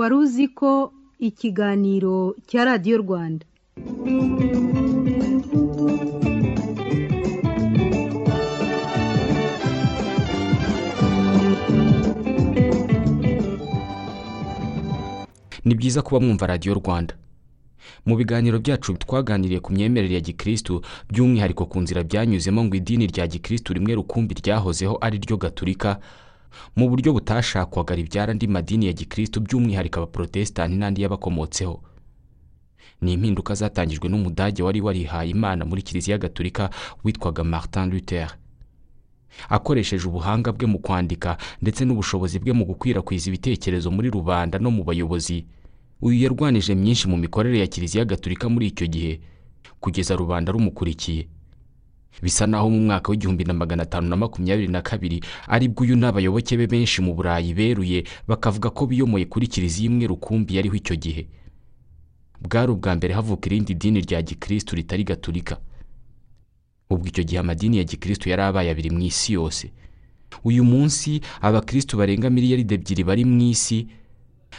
wari uzi ko ikiganiro cya radiyo rwanda. Ni byiza kuba mwumva radiyo rwanda. Mu biganiro byacu twaganiriye ku myemerere ya gikirisitu by'umwihariko ku nzira byanyuzemo ngo idini rya gikirisitu rimwe rukumbi ryahozeho ari ryo gaturika mu buryo butashakwaga ribyara andi madini ya gikirisitu by'umwihariko abaporotesitanti n'andi yabakomotseho. Ni impinduka zatangijwe n'umudage wari warihaye imana muri kiliziya gaturika witwaga martin luther. Akoresheje ubuhanga bwe mu kwandika ndetse n'ubushobozi bwe mu gukwirakwiza ibitekerezo muri rubanda no mu bayobozi. Uyu yarwanije myinshi mu mikorere ya kiliziya gaturika muri icyo gihe kugeza rubanda rumukurikiye. Bisa naho mu mwaka w'igihumbi na magana atanu na makumyabiri na kabiri ari bwo uyu n'abayoboke be benshi mu burayi beruye bakavuga ko biyomoye kuri kiliziya imwe rukumbi yariho icyo gihe. Bwari ubwa mbere havuka irindi dini rya gikirisitu ritari gaturika ubwo icyo gihe amadini ya gikirisitu yari abaye abiri mu isi yose. Uyu munsi abakirisitu barenga miliyaride ebyiri bari mu isi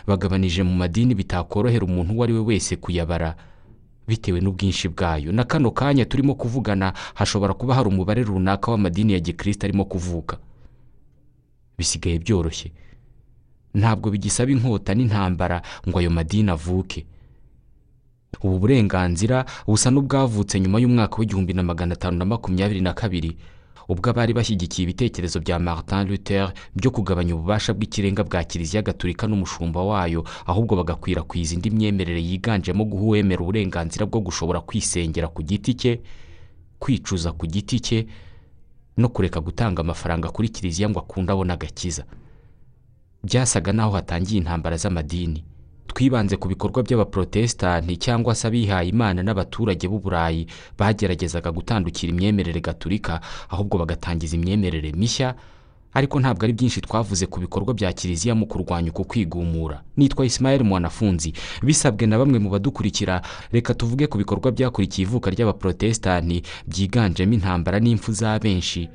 bagabanije mu madini bitakorohera umuntu uwo ari we wese kuyabara. Bitewe n'ubwinshi bwayo. Na kano kanya turimo kuvugana hashobora kuba hari umubare runaka w'amadini ya gikirisitu arimo kuvuka. Bisigaye byoroshye. Ntabwo bigisaba inkota n'intambara ngo ayo madini avuke. Ubu burenganzira busa n'ubwavutse nyuma y'umwaka w'igihumbi na magana atanu na makumyabiri na kabiri. Ubwo abari bashyigikiye ibitekerezo bya martin luther byo kugabanya ububasha bw'ikirenga bwa kiliziya gaturika n'umushumba wayo ahubwo bagakwirakwiza indi myemerere yiganjemo guha uwemera uburenganzira bwo gushobora kwisengera ku giti cye kwicuza ku giti cye no kureka gutanga amafaranga kuri kiliziya ngo akunde abone agakiza byasaga n'aho hatangiye intambara z'amadini. Twibanze ku bikorwa by'abaporotesitanti cyangwa se abihaye imana n'abaturage b'uburayi bageragezaga gutandukira imyemerere gaturika ahubwo bagatangiza imyemerere mishya. Ariko ntabwo ari byinshi twavuze ku bikorwa bya kiliziya mu kurwanya uku kwigumura. Nitwa Ismael mwanafunzi. Bisabwe na bamwe mu badukurikira reka tuvuge ku bikorwa byakurikiye ivuka ry'abaporotesitanti byiganjemo intambara n'impfu za benshi.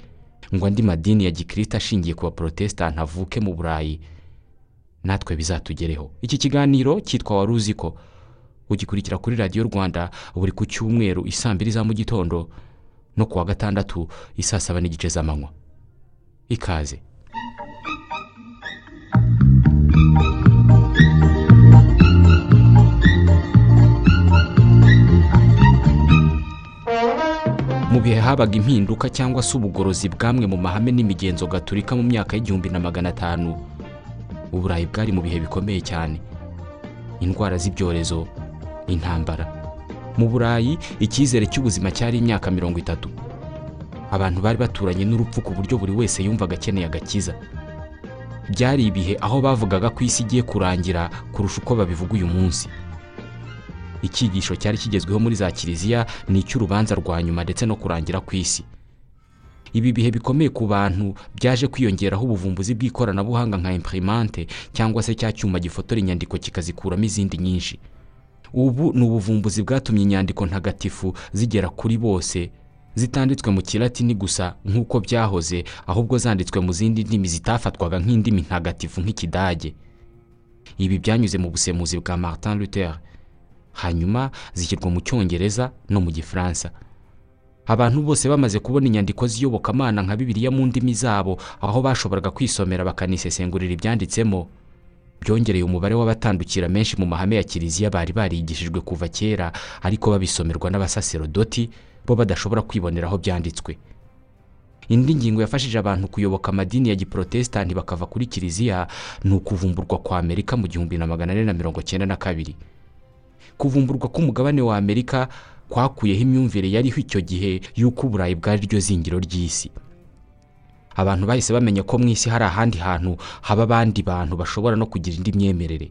Ngo andi madini ya gikirisitu ashingiye ku baporotesitanti avuke mu burayi. Natwe bizatugereho. Iki kiganiro cyitwa wari uzi ko. Ugikurikira kuri radiyo rwanda buri ku cyumweru isaa mbiri za mu gitondo no ku wa gatandatu isaa saba n'igice z'amanywa ikaze. Mu bihe habaga impinduka cyangwa se ubugorozi bw'amwe mu mahame n'imigenzo gaturika mu myaka y'igihumbi na magana atanu uburayi bwari mu bihe bikomeye cyane. Indwara z'ibyorezo intambara. Mu burayi icyizere cy'ubuzima cyari imyaka mirongo itatu. Abantu bari baturanye n'urupfu ku buryo buri wese yumvaga akeneye agakiza. Byari ibihe aho bavugaga ko isi igiye kurangira kurusha uko babivuga uyu munsi. Icyigisho cyari kigezweho muri za kiliziya ni icy'urubanza rwa nyuma ndetse no kurangira ku isi ibi bihe bikomeye ku bantu byaje kwiyongeraho ubuvumbuzi bw'ikoranabuhanga nka imprimante cyangwa se cya cyuma gifotora inyandiko kikazikuramo izindi nyinshi. Ubu ni ubuvumbuzi bwatumye inyandiko ntagatifu zigera kuri bose. Zitanditswe mu kilatini gusa nk'uko byahoze ahubwo zanditswe mu zindi ndimi zitafatwaga nk'indimi ntagatifu nk'ikidage. Ibi byanyuze mu busemuzi bwa martin luther. Hanyuma zishyirwa mu cyongereza no mu gifaransa. Abantu bose bamaze kubona inyandiko z'iyobokamana nka bibiliya mu ndimi zabo aho bashoboraga kwisomera bakanisesengurira ibyanditsemo. Byongereye umubare w'abatandukira menshi mu mahame ya kiliziya bari barigishijwe kuva kera ariko babisomerwa n'abasaserodoti bo badashobora kwibonera aho byanditswe. Indi ngingo yafashije abantu kuyoboka amadini ya giporotesitanti bakava kuri kiliziya ni ukuvumburwa kwa amerika mu gihumbi na magana ane na mirongo cyenda na kabiri. Kuvumburwa k'umugabane wa amerika kwakuyeho imyumvire yariho icyo gihe y'uko uburayi bwari ryo zingiro ry'isi. Abantu bahise bamenya ko mu isi hari ahandi hantu haba abandi bantu bashobora no kugira indi myemerere.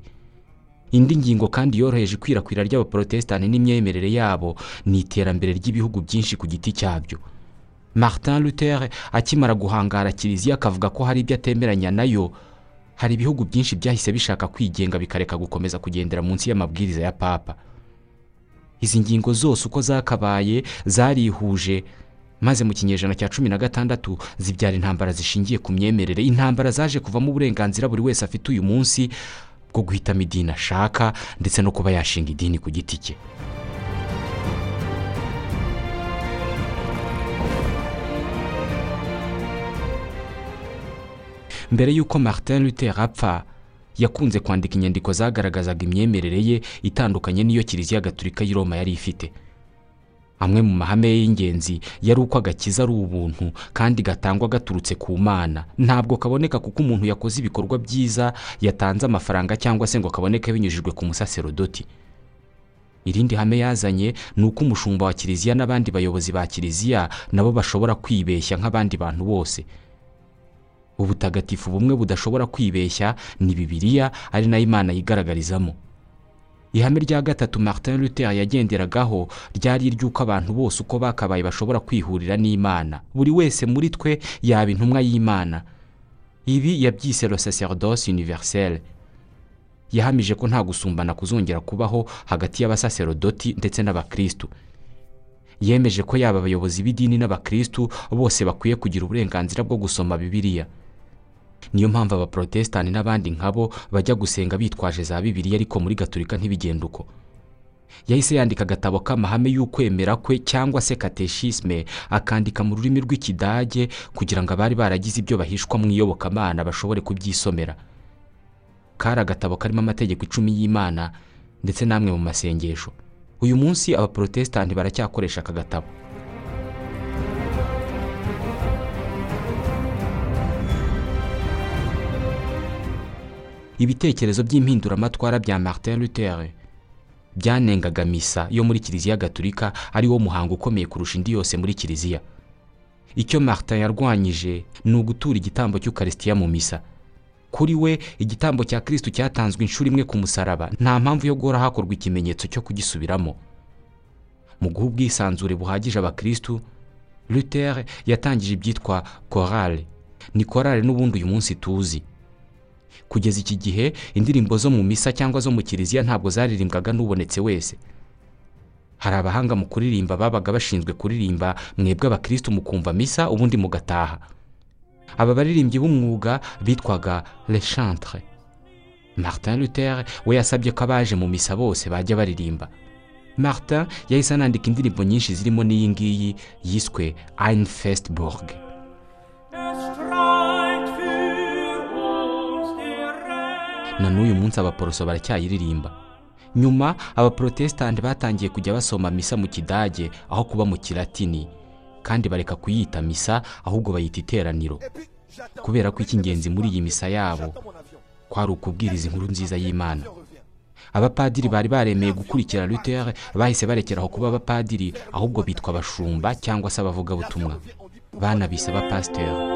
Indi ngingo kandi yoroheje ikwirakwira ry'abaporotesitanti n'imyemerere yabo ni iterambere ry'ibihugu byinshi ku giti cyabyo. Martin luther akimara guhangara kiliziya akavuga ko hari ibyo atemeranya na yo hari ibihugu byinshi byahise bishaka kwigenga bikareka gukomeza kugendera munsi y'amabwiriza ya papa. Izi ngingo zose uko zakabaye zarihuje maze mu kinyejana cya cumi na gatandatu zibyara intambara zishingiye ku myemerere. Intambara zaje kuvamo uburenganzira buri wese afite uyu munsi bwo guhitamo idini ashaka ndetse no kuba yashinga idini ku giti cye. Mbere y'uko martin luther apfa yakunze kwandika inyandiko zagaragazaga imyemerere ye itandukanye n'iyo kiliziya gatulika y'i roma yari ifite. Amwe mu mahame y'ingenzi yari uko agakiza ari ubuntu kandi gatangwa gaturutse ku mana. Ntabwo kaboneka kuko umuntu yakoze ibikorwa byiza yatanze amafaranga cyangwa se ngo kaboneke binyujijwe ku musaserodoti. Irindi hame yazanye ni uko umushumba wa kiliziya n'abandi bayobozi ba kiliziya nabo bashobora kwibeshya nk'abandi bantu bose. Ubutagatifu bumwe budashobora kwibeshya ni bibiliya ari na yo imana yigaragarizamo. Ihame rya gatatu martin luther yagenderagaho ryari iry'uko abantu bose uko bakabaye bashobora kwihurira n'imana. Buri wese muri twe yaba intumwa y'imana. Ibi yabyise sacerdoce universel. Yahamije ko nta gusumbana kuzongera kubaho hagati y'abasaserodoti ndetse n'abakristu. Yemeje ko yaba abayobozi b'idini n'abakristu bose bakwiye kugira uburenganzira bwo gusoma bibiliya. Niyo mpamvu abaporotesitanti n'abandi nkabo bajya gusenga bitwaje za bibiliya ariko muri gaturika ntibigende uko. Yahise yandika agatabo k'amahame y'ukwemera kwe cyangwa se kateshisme akandika mu rurimi rw'ikidage kugira ngo abari baragize ibyo bahishwa mu iyobokamana bashobore kubyisomera. Kari agatabo karimo amategeko icumi y'imana ndetse n'amwe mu masengesho. Uyu munsi abaporotesitanti baracyakoresha aka gatabo. Ibitekerezo by'impinduramatwara bya martin luther. Byanengaga misa yo muri kiliziya gatulika ari wo muhango ukomeye kurusha indi yose muri kiliziya. Icyo martin yarwanyije ni ugutura igitambo cy'ukarisitiya mu misa. Kuri we igitambo cya kirisitu cyatanzwe inshuro imwe ku musaraba. Nta mpamvu yo guhora hakorwa ikimenyetso cyo kugisubiramo. Mu guha ubwisanzure buhagije abakirisitu luther yatangije ibyitwa korale ni korale n'ubundi uyu munsi tuzi. Kugeza iki gihe indirimbo zo mu misa cyangwa zo mu kiliziya ntabwo zaririmbwaga n'ubonetse wese. Hari abahanga mu kuririmba babaga bashinzwe kuririmba mwebwe abakirisitu mukumva misa ubundi mugataha. Aba baririmbyi b'umwuga bitwaga chantre martin luther we yasabye ko abaje mu misa bose bajya baririmba. Martin yahise anandika indirimbo nyinshi zirimo n'iyi ngiyi yiswe ein na n'uyu munsi abaporoso baracyayiririmba. Nyuma abaporotesitanti batangiye kujya basoma misa mu kidage aho kuba mu kilatini kandi bareka kuyita misa ahubwo bayita iteraniro. Kubera ko icy'ingenzi muri iyi misa yabo kwari ukubwiriza inkuru nziza y'imana. Abapadiri bari baremeye gukurikira luther bahise barekeraho kuba abapadiri ahubwo bitwa abashumba cyangwa se abavugabutumwa. Banabise abapasiteri.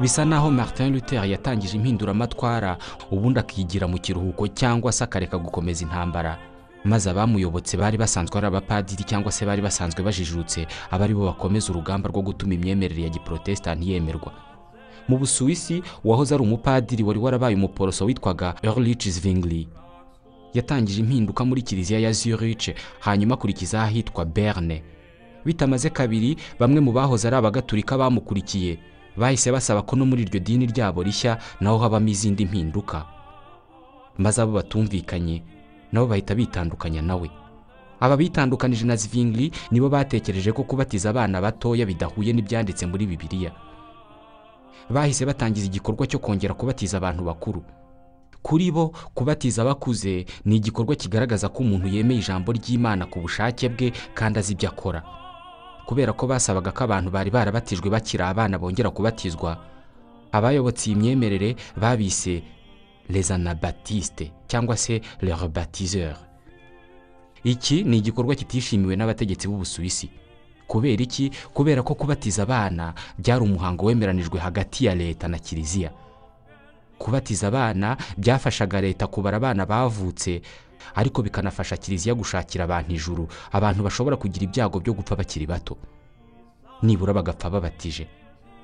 Bisa naho martin luther yatangije impinduramatwara ubundi akigira mu kiruhuko cyangwa se akareka gukomeza intambara. Maze abamuyobotse bari basanzwe ari abapadiri cyangwa se bari basanzwe bajijutse aba ari bo bakomeza urugamba rwo gutuma imyemerere ya giporotesitanti yemerwa. Mu busuwisi uwahoze ari umupadiri wari warabaye umuporoso witwaga Erlich Zwingli. Yatangije impinduka muri kiliziya ya Zurich hanyuma akurikizaho ahitwa Berne. Bitamaze kabiri bamwe mu bahoze ari abagatulika bamukurikiye. Bahise basaba ko no muri iryo dini ryabo rishya naho habamo izindi mpinduka. Maze abo batumvikanye nabo bahita bitandukanya nawe aba bitandukanije na Zwingli nibo batekereje ko kubatiza abana batoya bidahuye n'ibyanditse muri bibiliya. Bahise batangiza igikorwa cyo kongera kubatiza abantu bakuru. Kuri bo kubatiza abakuze ni igikorwa kigaragaza ko umuntu yemeye ijambo ry'imana ku bushake bwe kandi azi ibyo akora. Kubera ko basabaga ko abantu bari barabatijwe bakiri abana bongera kubatizwa abayobotse iyi myemerere babise les anabatistes cyangwa se les rebaptiseurs iki ni igikorwa kitishimiwe n'abategetsi b'ubusuwisi. Kubera iki? Kubera ko kubatiza abana byari umuhango wemeranijwe hagati ya leta na kiliziya. Kubatiza abana byafashaga leta kubara abana bavutse ariko bikanafasha kiliziya gushakira abantu ijuru abantu bashobora kugira ibyago byo gupfa bakiri bato. Nibura bagapfa babatije.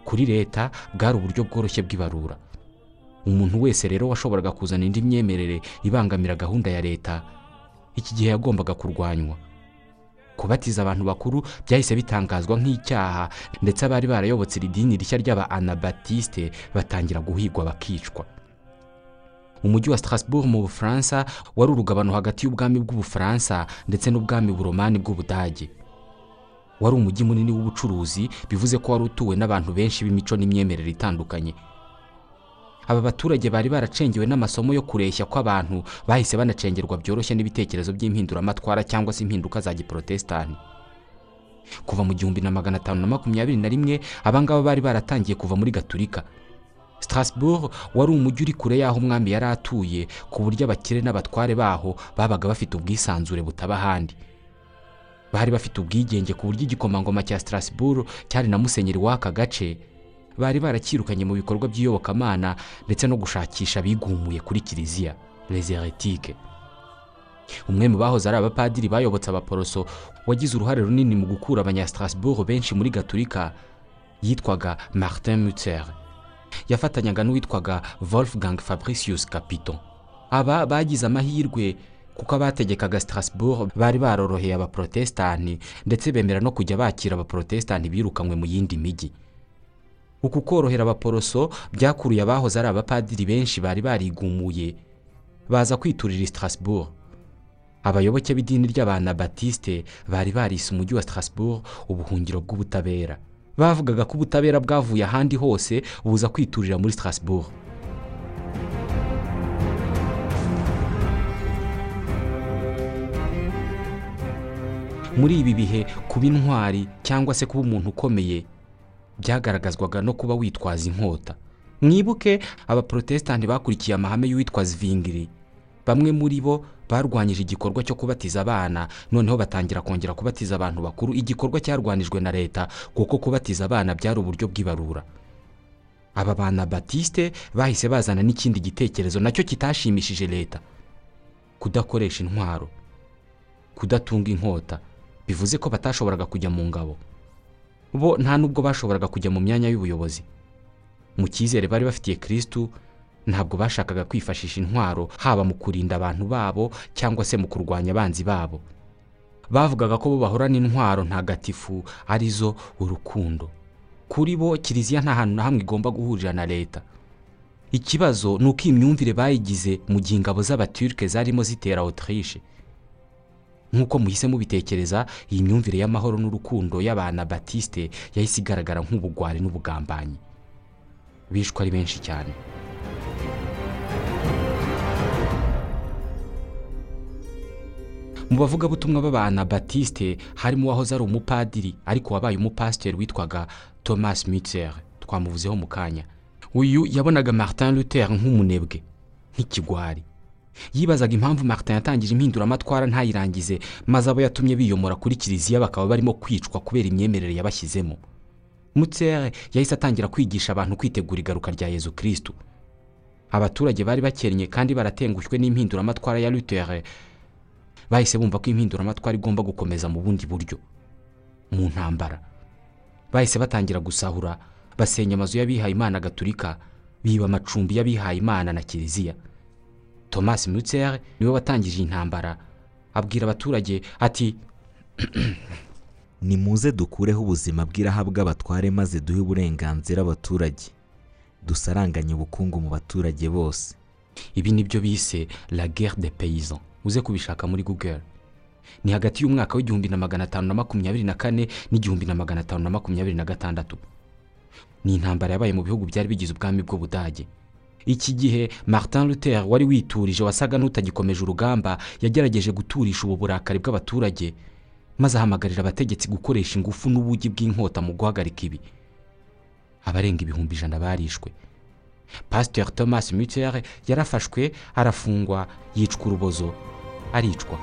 Kuri leta bwari uburyo bworoshye bw'ibarura. Umuntu wese rero washoboraga kuzana indi myemerere ibangamira gahunda ya leta iki gihe yagombaga kurwanywa. Kubatiza abantu bakuru byahise bitangazwa nk'icyaha ndetse abari barayobotse iri dini rishya ry'aba anabatisite batangira guhigwa bakicwa. Umujyi wa Strasbourg mu bufaransa wari urugabano hagati y'ubwami bw'ubufaransa ndetse n'ubwami buromani bw'ubudage. Wari umujyi munini w'ubucuruzi bivuze ko wari utuwe n'abantu benshi b'imico n'imyemerere itandukanye. Aba baturage bari baracengewe n'amasomo yo kureshya kw'abantu bahise banacengerwa byoroshye n'ibitekerezo by'impinduramatwara cyangwa se impinduka za giporotesitanti kuva mu gihumbi na magana atanu na makumyabiri na rimwe abangaba bari baratangiye kuva muri gaturika. Strasbourg wari umujyi uri kure y'aho umwami yari atuye ku buryo abakire n'abatware baho babaga bafite ubwisanzure butaba ahandi. Bari bafite ubwigenge ku buryo igikomangoma cya Strasbourg cyari na musenyeri w'aka gace. Bari barakirukanye mu bikorwa by'iyobokamana ndetse no gushakisha abigumuye kuri kiliziya les heretiques. Umwe mu bahoze ari abapadiri bayobotse abaporoso wagize uruhare runini mu gukura abanya-Strasbourg benshi muri gaturika yitwaga martin mutzer yafatanyaga n'uwitwaga wolfgang fabricius capito aba bagize amahirwe kuko abategekaga Strasbourg bari baroroheye abaprotesitanti ndetse bemera no kujya bakira abaprotesitanti birukanywe mu yindi mijyi uku korohera abaporoso byakuruye abahoze ari abapadiri benshi bari barigumuye baza kwiturira Strasbourg. Abayoboke b'idini ry'abanabatisite bari barise umujyi wa Strasbourg ubuhungiro bw'ubutabera. Bavugaga ko ubutabera bwavuye ahandi hose buza kwiturira muri Strasbourg. Muri ibi bihe kuba intwari cyangwa se kuba umuntu ukomeye byagaragazwaga no kuba witwaza inkota. Mwibuke abaprotesitanti bakurikiye amahame y'uwitwa zvingiri bamwe muri bo barwanyije igikorwa cyo kubatiza abana. Noneho batangira kongera kubatiza abantu bakuru. Igikorwa cyarwanijwe na leta kuko kubatiza abana byari uburyo bw'ibarura. Aba bana batisite bahise bazana n'ikindi gitekerezo na cyo kitashimishije leta. Kudakoresha intwaro kudatunga inkota bivuze ko batashoboraga kujya mu ngabo. Bo nta nubwo bashoboraga kujya mu myanya y'ubuyobozi. Mu cyizere bari bafitiye kirisitu ntabwo bashakaga kwifashisha intwaro haba mu kurinda abantu babo cyangwa se mu kurwanya abanzi babo. Bavugaga ko bo bahorana intwaro ntagatifu ari zo urukundo. Kuri bo kiliziya nta hantu na hamwe igomba guhurira na leta. Ikibazo ni uko iyi myumvire bayigize mu gihe ingabo z'abaturike zarimo zitera otirishe nk'uko muhise mubitekereza iyi myumvire y'amahoro n'urukundo y'abana batisite yahise igaragara nk'ubugwari n'ubugambanyi. Bishwe ari benshi cyane. Mu bavugabutumwa b'abana batisite harimo uwahoze ari umupadiri ariko wabaye umupasiteri witwaga thomas mitzer. Twamuvuzeho mu kanya. Uyu yabonaga martin luther nk'umunebwe nk'ikigwari. Yibazaga impamvu martin yatangije impinduramatwara ntayirangize maze abo yatumye biyomora kuri kiliziya bakaba barimo kwicwa kubera imyemerere yabashyizemo. Mutsere yahise atangira kwigisha abantu kwitegura igaruka rya yezu kirisitu abaturage bari bakennye kandi baratengushywe n'impinduramatwara ya luther. Bahise bumva ko impinduramatwara igomba gukomeza mu bundi buryo. Mu ntambara. Bahise batangira gusahura basenya amazu y'abihaye imana gaturika biba amacumbi y'abihaye imana na kiliziya. Thomas mutzer ni we watangije intambara abwira abaturage ati nimuze dukureho ubuzima bw'iraha bw'abatware maze duhe uburenganzira abaturage. Dusaranganye ubukungu mu baturage bose. Ibi ni byo bise la guerre de paysan uze kubishaka muri google. Ni hagati y'umwaka w'igihumbi na magana atanu na makumyabiri na kane n'igihumbi na magana atanu na makumyabiri na gatandatu. Ni intambara yabaye mu bihugu byari bigize ubwami bw'ubudage. Iki gihe martin luther wari witurije wasaga n'utagikomeje urugamba yagerageje guturisha ubu burakari bw'abaturage maze ahamagarira abategetsi gukoresha ingufu n'ubugi bw'inkota mu guhagarika ibi. Abarenga ibihumbi ijana barishwe. Pasiteri thomas mutzer yarafashwe arafungwa yicwa urubozo. Aricwa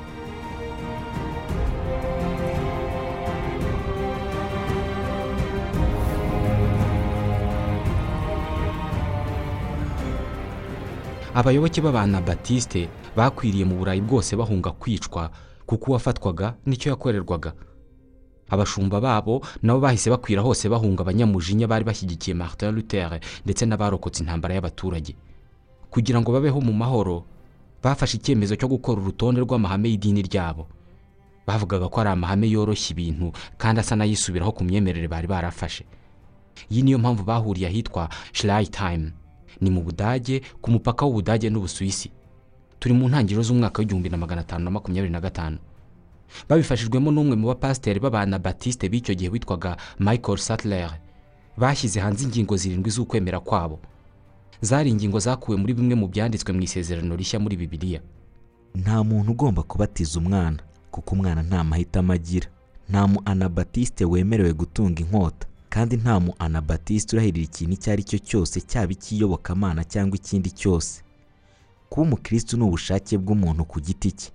abayoboke b'abana batisite bakwiriye mu burayi bwose bahunga kwicwa kuko uwafatwaga ni cyo yakorerwaga. Abashumba babo nabo bahise bakwira hose bahunga abanyamujinya bari bashyigikiye martin luther ndetse n'abarokotse intambara y'abaturage. Kugira ngo babeho mu mahoro bafashe icyemezo cyo gukora urutonde rw'amahame y'idini ryabo. Bavugaga ko ari amahame yoroshya ibintu kandi asa n'ayisubiraho ku myemerere bari barafashe. Iyi niyo mpamvu bahuriye ahitwa Schleitheim ni mu budage ku mupaka w'ubudage n'ubusuwisi. Turi mu ntangiriro z'umwaka w'igihumbi na magana atanu na makumyabiri na gatanu. Babifashijwemo n'umwe mu bapasiteri b'abanabatisite b'icyo gihe witwaga michael sattler. Bashyize hanze ingingo zirindwi z'ukwemera kwabo. Zari ingingo zakuwe muri bimwe mu byanditswe mu isezerano rishya muri bibiliya. Nta muntu ugomba kubatiza umwana kuko umwana nta mahitamo agira. Nta mu anabatisite wemerewe gutunga inkota kandi nta mu anabatisite urahirira ikintu icyo ari cyo cyose cyaba icy'iyobokamana cyangwa ikindi cyose. Kuba umukirisitu ni ubushake bw'umuntu ku giti cye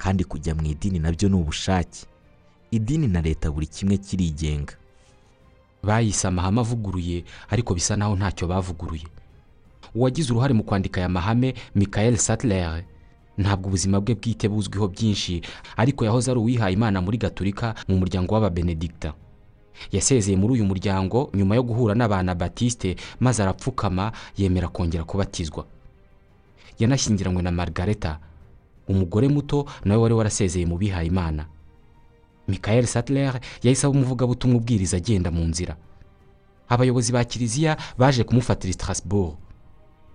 kandi kujya mu idini na byo ni ubushake. Idini na leta buri kimwe kirigenga. Bayise amahame avuguruye ariko bisa naho ntacyo bavuguruye. Uwagize uruhare mu kwandika aya mahame michael sattler. Ntabwo ubuzima bwe bwite buzwiho byinshi ariko yahoze ari uwihaye imana muri gaturika mu muryango w'ababenedikita yasezeye muri uyu muryango nyuma yo guhura n'abana batisite maze arapfukama yemera kongera kubatizwa. Yanashyingiranywe na margareta. Umugore muto nawe wari warasezeye mu bihaye imana michael sattler yahise aba umuvugabutumwa ubwiriza agenda mu nzira. Abayobozi ba kiliziya baje kumufatira strasbourg.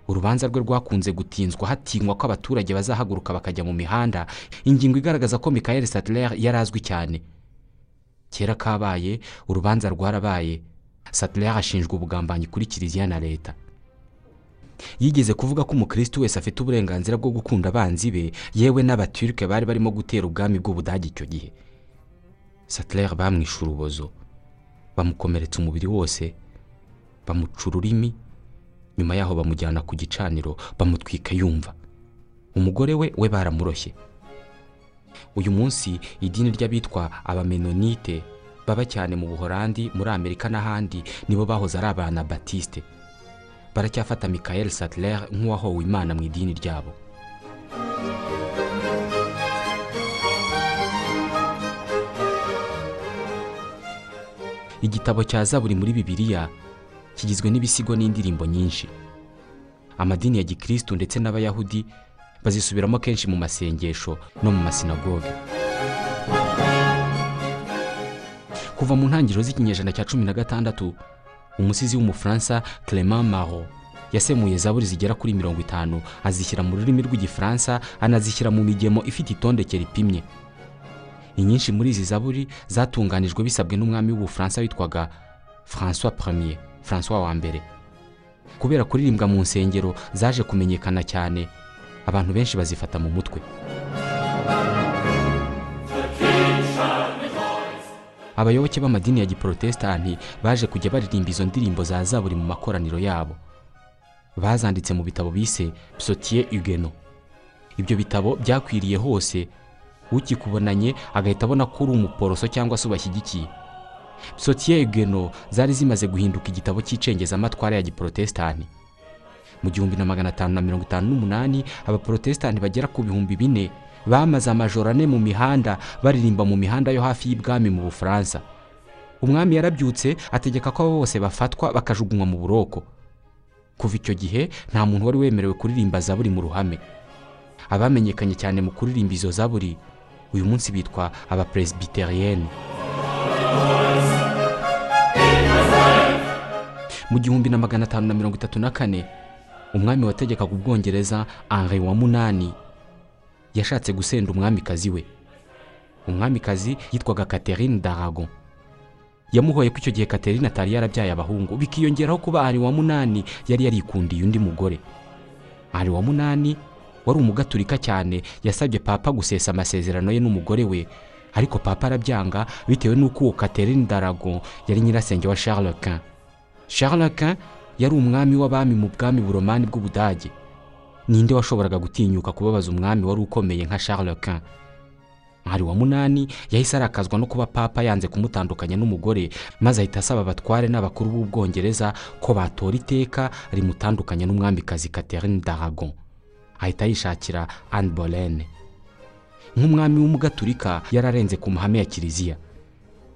Urubanza rwe rwakunze gutinzwa hatinywa ko abaturage bazahaguruka bakajya mu mihanda. Ingingo igaragaza ko michael sattler yari azwi cyane. Kera kabaye urubanza rwarabaye. Sattler ashinjwa ubugambanyi kuri kiliziya na leta. Yigeze kuvuga ko umukirisitu wese afite uburenganzira bwo gukunda abanzi be yewe n'abaturike bari barimo gutera ubwami bw'ubudage icyo gihe. Sattler bamwishe urubozo. Bamukomeretsa umubiri wose. Bamuca ururimi. Nyuma yaho bamujyana ku gicaniro bamutwika yumva. Umugore we we baramuroshye. Uyu munsi idini ry'abitwa abamenonite baba cyane mu buhorandi muri amerika n'ahandi nibo bahoze ari abana batisite baracyafata michael sattler nk'uwahowe imana mu idini ryabo. Igitabo cya zaburi muri bibiliya kigizwe n'ibisigo n'indirimbo nyinshi. Amadini ya gikirisitu ndetse n'abayahudi bazisubiramo kenshi mu masengesho no mu masinagoge kuva mu ntangiriro z'ikinyejana cya cumi na gatandatu umusizi w'umufaransa clement maro yasemuye zaburi zigera kuri mirongo itanu azishyira mu rurimi rw'igifaransa anazishyira mu migemo ifite itondeke ripimye. Inyinshi muri izi zaburi zatunganijwe bisabwe n'umwami w'ubufaransa witwaga francois premier francois wa mbere. Kubera kuririmbwa mu nsengero zaje kumenyekana cyane abantu benshi bazifata mu mutwe. Abayoboke b'amadini ya giporotesitanti baje kujya baririmba izo ndirimbo za zaburi mu makoraniro yabo. Bazanditse mu bitabo bise psotier ugeno ibyo bitabo byakwiriye hose ukikubonanye agahita abona ko uri umuporoso cyangwa se ubashyigikiye. Psotier ugeno zari zimaze guhinduka igitabo cy'icengezamatwara ya giporotesitanti mu gihumbi na magana atanu na mirongo itanu n'umunani abaporotesitanti bagera ku bihumbi bine bamaze amajoro ane mu mihanda baririmba mu mihanda yo hafi y'ibwami mu bufaransa. Umwami yarabyutse ategeka ko abo bose bafatwa bakajugunywa mu buroko. Kuva icyo gihe nta muntu wari wemerewe kuririmba zaburi mu ruhame. Abamenyekanye cyane mu kuririmba izo zaburi uyu munsi bitwa abaperezibiteriyeni mu gihumbi na magana atanu na mirongo itatu na kane umwami wategekaga ubwongereza Henri wa munani. Yashatse gusenda umwamikazi we. Umwamikazi yitwaga Catherine d'Aragon. Yamuhoye ko icyo gihe Catherine atari yarabyaye abahungu bikiyongeraho kuba Henri wa munani yari yarikundiye undi mugore. Henri wa munani wari umugaturika cyane yasabye papa gusesa amasezerano ye n'umugore we ariko papa arabyanga bitewe n'uko uwo Catherine d'Aragon yari nyirasenge wa Charles Quint. Charles yari umwami w'abami mu bwami buromani bw'ubudage. Ninde washoboraga gutinyuka kubabaza umwami wari ukomeye nka Charles Henri wa munani yahise arakazwa no kuba papa yanze kumutandukanya n'umugore maze ahita asaba abatware n'abakuru b'ubwongereza ko batora iteka rimutandukanya n'umwamikazi Catherine d'Aragon. Ahita yishakira Anne Boleyn. Nk'umwami w'umugaturika yararenze ku mahame ya kiliziya.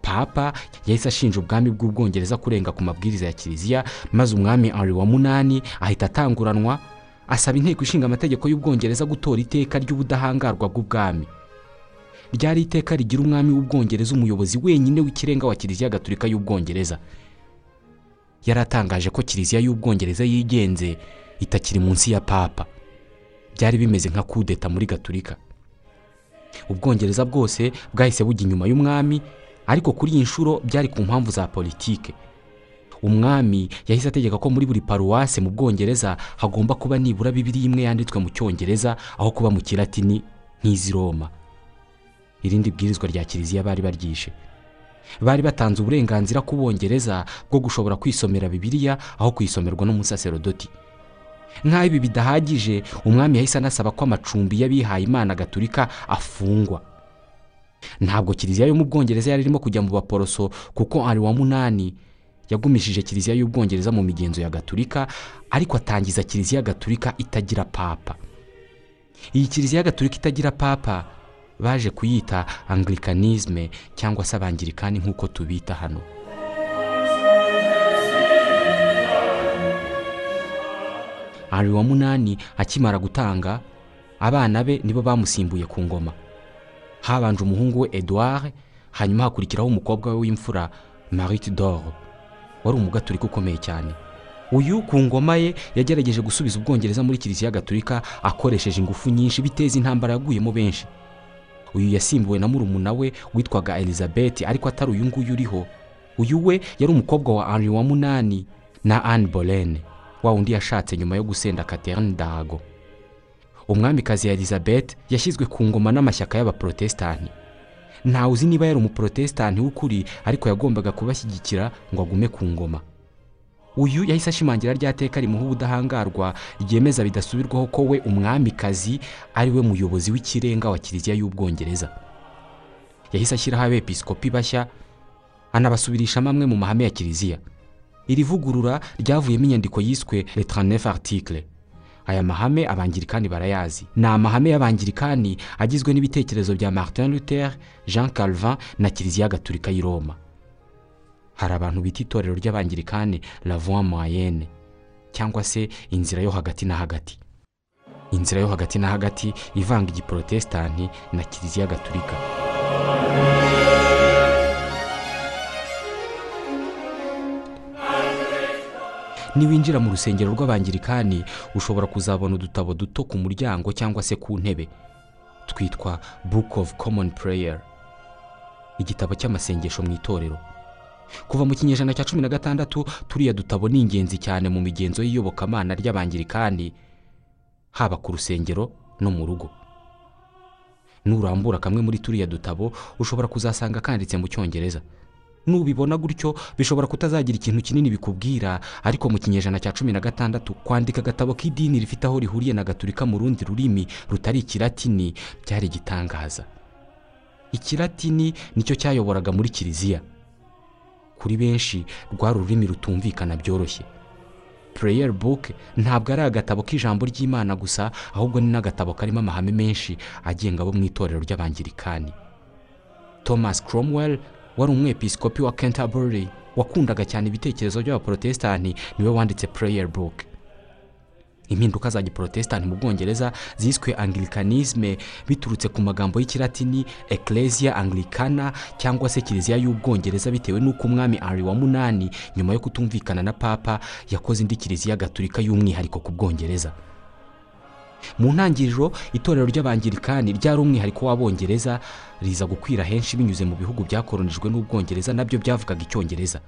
Papa yahise ashinja ubwami bw'ubwongereza kurenga ku mabwiriza ya kiliziya maze umwami Henri wa munani ahita atanguranwa asaba inteko ishinga amategeko y'ubwongereza gutora iteka ry'ubudahangarwa bw'ubwami. Ryari iteka rigira umwami w'ubwongereza umuyobozi wenyine w'ikirenga wa kiliziya gatolika y'ubwongereza. Yari atangaje ko kiliziya y'ubwongereza yigenze itakiri munsi ya papa. Byari bimeze nka kudeta muri gatolika. Ubwongereza bwose bwahise bujya inyuma y'umwami ariko kuri iyi nshuro byari ku mpamvu za politike. Umwami yahise ategeka ko muri buri paruwase mu bwongereza hagomba kuba nibura bibiri imwe yanditswe mu cyongereza aho kuba mu kilatini nk'izi roma. Irindi bwirizwa rya kiliziya bari baryishe. Bari batanze uburenganzira ku bongereza bwo gushobora kwisomera bibiliya aho kuyisomerwa n'umusaserodoti nk'aho ibi bidahagije umwami yahise anasaba ko amacumbi y'abihaye imana gaturika afungwa. Ntabwo kiliziya yo mu bwongereza yari irimo kujya mu baporoso kuko ari wa munani yagumishije kiliziya y'ubwongereza mu migenzo ya gaturika ariko atangiza kiliziya gaturika itagira papa. Iyi kiliziya gaturika itagira papa baje kuyita angirikanisme cyangwa se abangirikani nk'uko tubita hano. Ari wa munani akimara gutanga abana be nibo bamusimbuye ku ngoma. Habanje umuhungu we edouard hanyuma hakurikiraho umukobwa we w'imfura marite d'or. Wari umugaturika ukomeye cyane. Uyu ku ngoma ye yagerageje gusubiza ubwongereza muri kiliziya gaturika akoresheje ingufu nyinshi biteza intambara yaguyemo benshi. Uyu yasimbuwe na murumuna we witwaga elizabeth ariko atari uyu nguyu uriho. Uyu we yari umukobwa wa henri wa munani na anne bolene wa wundi yashatse nyuma yo gusenda catherine dago umwamikazi ya elizabeth yashyizwe ku ngoma n'amashyaka y'abaprotesitanti ntawe uzi niba yari umuprotesitanti w'ukuri ariko yagombaga kubashyigikira ngo agume ku ngoma. Uyu yahise ashimangira rya teka rimuha ubudahangarwa ryemeza bidasubirwaho ko we umwamikazi ari we muyobozi w'ikirenga wa kiliziya y'ubwongereza. Yahise ashyiraho abepiskopi bashya anabasubirishamo amwe mu mahame ya kiliziya. Iri vugurura ryavuyemo inyandiko yiswe le 39 article aya mahame abangirikani barayazi. Ni amahame y'abangirikani agizwe n'ibitekerezo bya martin luther jean calvin na kiliziya gaturika y'i roma. Hari abantu bita itorero ry'abangirikani la voie moyenne cyangwa se inzira yo hagati na hagati. Inzira yo hagati na hagati ivanga igiprotesitanti na kiliziya gaturika niwinjira mu rusengero rw'abangirikani ushobora kuzabona udutabo duto ku muryango cyangwa se ku ntebe. Twitwa book of common prayer. Igitabo cy'amasengesho mu itorero. Kuva mu kinyejana cya cumi na gatandatu turiya dutabo ni ingenzi cyane mu migenzo y'iyobokamana ry'abangirikani haba ku rusengero no mu rugo. Nurambura kamwe muri turiya dutabo ushobora kuzasanga kanditse mu cyongereza. Nubibona gutyo bishobora kutazagira ikintu kinini bikubwira. Ariko mu kinyejana cya cumi na gatandatu kwandika agatabo k'idini rifite aho rihuriye na gaturika mu rundi rurimi rutari ikilatini byari igitangaza. Ikilatini ni cyo cyayoboraga muri kiliziya. Kuri benshi rwari ururimi rutumvikana byoroshye. Prayer book ntabwo ari agatabo k'ijambo ry'imana gusa ahubwo ni n'agatabo karimo amahame menshi agenga abo mu itorero ry'abangirikani thomas cromwell wari umwepiskopi wa canterbury wakundaga cyane ibitekerezo by'abaprotesitanti ni we wanditse prayer book. Impinduka za giprotesitanti mu bwongereza ziswe angirikanisme biturutse ku magambo y'ikilatini ecclesia anglicana cyangwa se kiliziya y'ubwongereza bitewe n'uko umwami ari wa munani nyuma yo kutumvikana na papa yakoze indi kiliziya gaturika y'umwihariko ku bwongereza. Mu ntangiriro itorero ry'abangirikani ryari umwihariko w'abongereza riza gukwira henshi binyuze mu bihugu byakoronijwe n'ubwongereza na byo byavugaga icyongereza.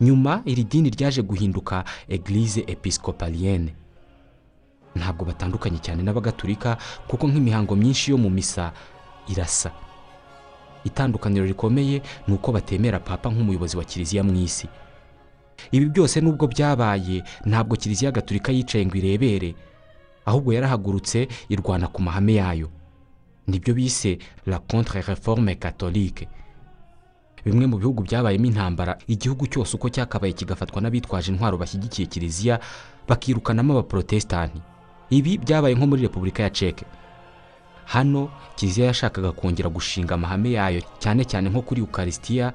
Nyuma iri dini ryaje guhinduka eglise episcopalienne. Ntabwo batandukanye cyane n'abagatulika kuko nk'imihango myinshi yo mu misa irasa. Itandukaniro rikomeye ni uko batemera papa nk'umuyobozi wa kiliziya mu isi. Ibi byose nubwo byabaye ntabwo kiliziya gatulika yicaye ngo irebere. Ahubwo yarahagurutse irwana ku mahame yayo. Nibyo bise la contre reforme catholique. Bimwe mu bihugu byabayemo intambara igihugu cyose uko cyakabaye kigafatwa n'abitwaje intwaro bashyigikiye kiliziya bakirukanamo abaprotesitanti ibi byabaye nko muri repubulika ya ceke hano kiliziya yashakaga kongera gushinga amahame yayo cyane cyane nko kuri ukarisitiya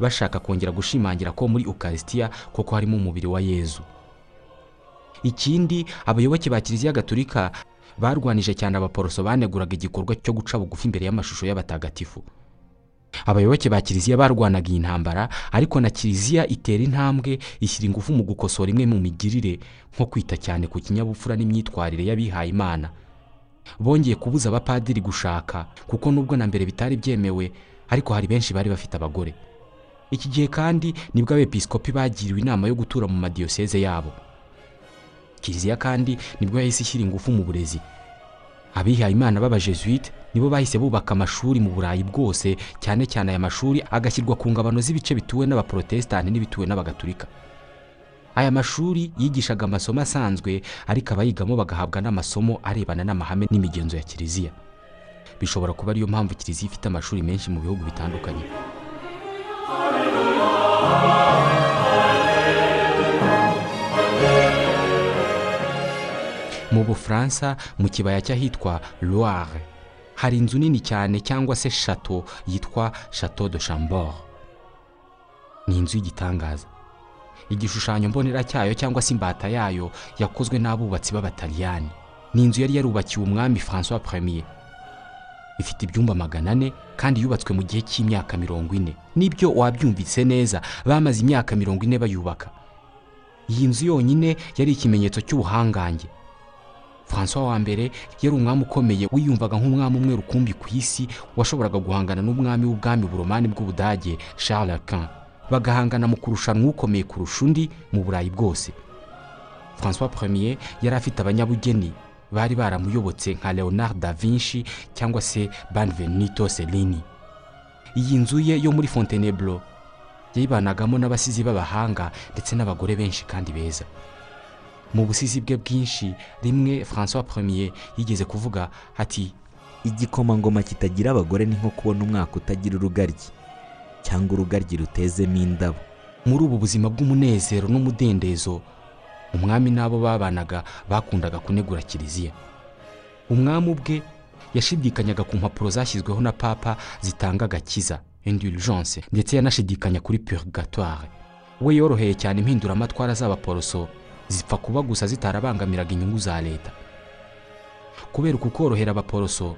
bashaka kongera gushimangira ko muri ukarisitiya koko harimo umubiri wa yezu ikindi abayoboke ba kiliziya gatulika barwanije cyane abaporoso baneguraga igikorwa cyo guca bugufi imbere y'amashusho y'abatagatifu. Abayoboke ba kiliziya barwanaga iyi ntambara ariko na kiliziya itera intambwe ishyira ingufu mu gukosora imwe mu migirire nko kwita cyane ku kinyabupfura n'imyitwarire y'abihaye imana. Bongeye kubuza abapadiri gushaka kuko nubwo na mbere bitari byemewe ariko hari benshi bari bafite abagore. Iki gihe kandi ni bwo abepiskopi bagiriwe inama yo gutura mu madiyoseze yabo. Kiliziya kandi ni bwo yahise ishyira ingufu mu burezi. Abihaye imana b'abajesuite nibo bahise bubaka amashuri mu burayi bwose cyane cyane aya mashuri agashyirwa ku ngabano z'ibice bituwe n'abaporotesitanti n'ibituwe n'abagatulika. Aya mashuri yigishaga amasomo asanzwe ariko abayigamo bagahabwa n'amasomo arebana n'amahame n'imigenzo ya kiliziya. Bishobora kuba ariyo mpamvu kiliziya ifite amashuri menshi mu bihugu bitandukanye. Mu bufaransa mu kibaya cy'ahitwa loire. Hari inzu nini cyane cyangwa se shato yitwa shato de chambord. Ni inzu y'igitangaza. Igishushanyo mbonera cyayo cyangwa se imbata yayo yakozwe n'abubatsi b'abataliyani. Ni inzu yari yarubakiwe umwami francois premier ifite ibyumba magana ane kandi yubatswe mu gihe cy'imyaka mirongo ine. Nibyo wabyumvise neza bamaze imyaka mirongo ine bayubaka. Iyi nzu yonyine yari ikimenyetso cy'ubuhangange. Francois wa mbere yari umwami ukomeye wiyumvaga nk'umwami umwe rukumbi ku isi washoboraga guhangana n'umwami w'ubwami buromani bw'ubudage charles quint. Bagahangana mu kurushanwa ukomeye kurusha undi mu burayi bwose. Francois premier yari afite abanyabugeni bari baramuyobotse nka leonard da vinci cyangwa se banvenito cellini. Iyi nzu ye yo muri fontainebleau yayibanagamo n'abasizi b'abahanga ndetse n'abagore benshi kandi beza. Mu busizi bwe bwinshi rimwe francois premier yigeze kuvuga ati igikomangoma kitagira abagore ni nko kubona umwaka utagira urugaryi cyangwa urugaryi rutezemo indabo. Muri ubu buzima bw'umunezero n'umudendezo umwami n'abo babanaga bakundaga kunegura kiliziya. Umwami ubwe yashidikanyaga ku mpapuro zashyizweho na papa zitanga agakiza indulgence ndetse yanashidikanya kuri purgatoire. We yoroheye cyane impinduramatwara z'abaporoso zipfa kuba gusa zitarabangamiraga inyungu za leta. Kubera uku korohera abaporoso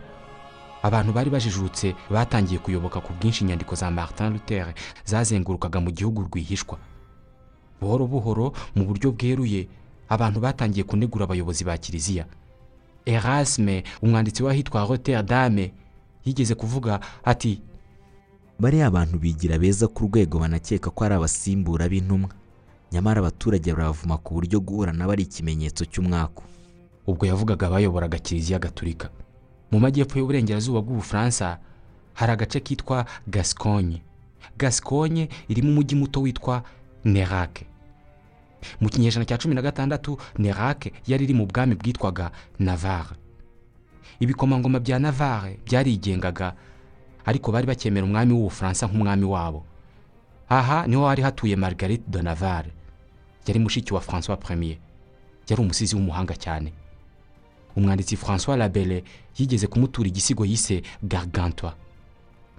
abantu bari bajijutse batangiye kuyoboka ku bwinshi inyandiko za martin luther zazengurukaga mu gihugu rwihishwa. Buhoro buhoro mu buryo bweruye abantu batangiye kunegura abayobozi ba kiliziya. Erasme umwanditsi w'ahitwa rotterdam yigeze kuvuga ati bariya abantu bigira beza ku rwego banakeka ko ari abasimbura b'intumwa. Nyamara abaturage baravuma ku buryo guhura nabo ari ikimenyetso cy'umwaku. Ubwo yavugaga abayoboraga kiliziya gatulika mu majyepfo y'uburengerazuba bw'ubufaransa hari agace kitwa gasconye gasconye irimo umujyi muto witwa nerake mu kinyejana cya cumi na gatandatu nerake yari iri mu bwami bwitwaga navare ibikomangoma bya navare byarigengaga ariko bari bakemera umwami w'ubufaransa nk'umwami wabo. Aha ni ho hari hatuye margarite de navare yari mushiki wa francois premier. Yari umusizi w'umuhanga cyane. Umwanditsi francois labelle yigeze kumutura igisigo yise gargantua.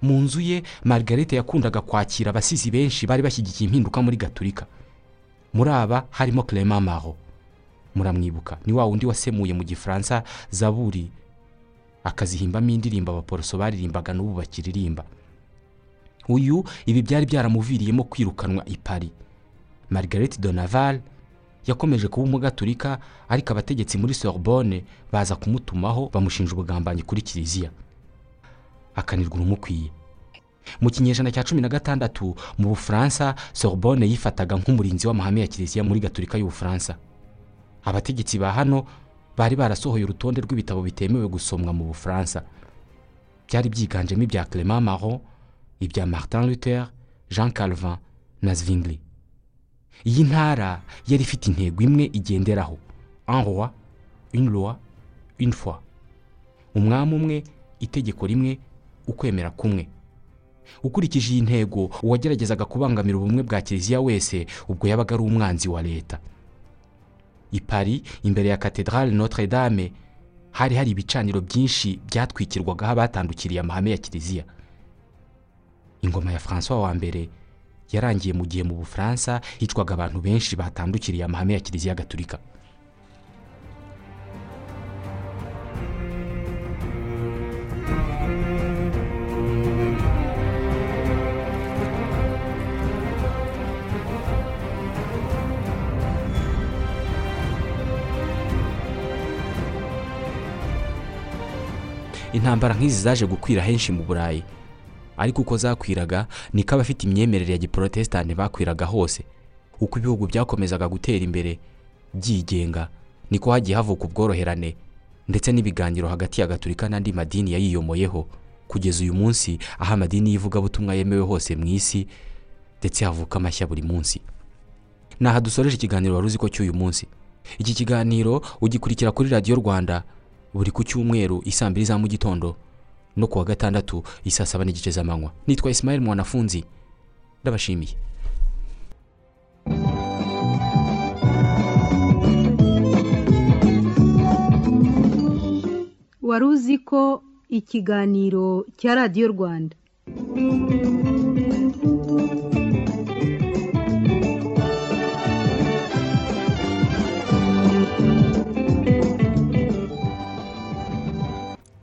Mu nzu ye margarite yakundaga kwakira abasizi benshi bari bashyigikiye impinduka muri gaturika muri aba harimo clement maro muramwibuka ni wa wundi wasemuye mu gifaransa zaburi. Akazihimbamo indirimbo abaporoso baririmbaga n'ubu bakiririmba. Uyu ibi byari byaramuviriyemo kwirukanwa i paris. Margarete de naval yakomeje kuba umugaturika ariko abategetsi muri sorbonne baza kumutumaho bamushinja ubugambanyi kuri kiliziya. Akanirwa urumukwiye. Mu kinyejana cya cumi na gatandatu mu bufaransa sorbonne yifataga nk'umurinzi w'amahame ya kiliziya muri gaturika y'ubufaransa abategetsi ba hano bari barasohoye urutonde rw'ibitabo bitemewe gusomwa mu bufaransa. Byari byiganjemo ibya clement maron ibya martin luther jean calvin na zwingli. Iyi ntara yari ifite intego imwe igenderaho. Loi une foi. Umwami umwe itegeko rimwe ukwemera kumwe. Ukurikije iyi ntego uwageragezaga kubangamira ubumwe bwa kiliziya wese ubwo yabaga ari umwanzi wa leta. I paris imbere ya katedrale notre dame hari hari ibicaniro byinshi byatwikirwagaho abatandukiriye amahame ya kiliziya. Ingoma ya francois wa mbere yarangiye mu gihe mu bufaransa hicwaga abantu benshi batandukiriye amahame ya kiliziya gaturika intambara nk'izi zaje gukwira henshi mu burayi. Ariko uko zakwiraga niko abafite imyemerere ya giporotesitanti bakwiraga hose. Uko ibihugu byakomezaga gutera imbere byigenga niko hagiye havuka ubworoherane ndetse n'ibiganiro hagati ya gaturika n'andi madini yayiyomoyeho. Kugeza uyu munsi aho amadini y'ivugabutumwa yemewe hose mu isi ndetse havuka amashya buri munsi. Ni aha dusoreje ikiganiro wari uzi ko cy'uyu munsi. Iki kiganiro ugikurikira kuri radiyo rwanda buri ku cyumweru isaa mbiri za mu gitondo. No ku wa gatandatu isaa saba n'igice z'amanywa. Nitwa Ismail mwanafunzi. Ndabashimiye. Wari uzi ko ikiganiro cya radiyo rwanda?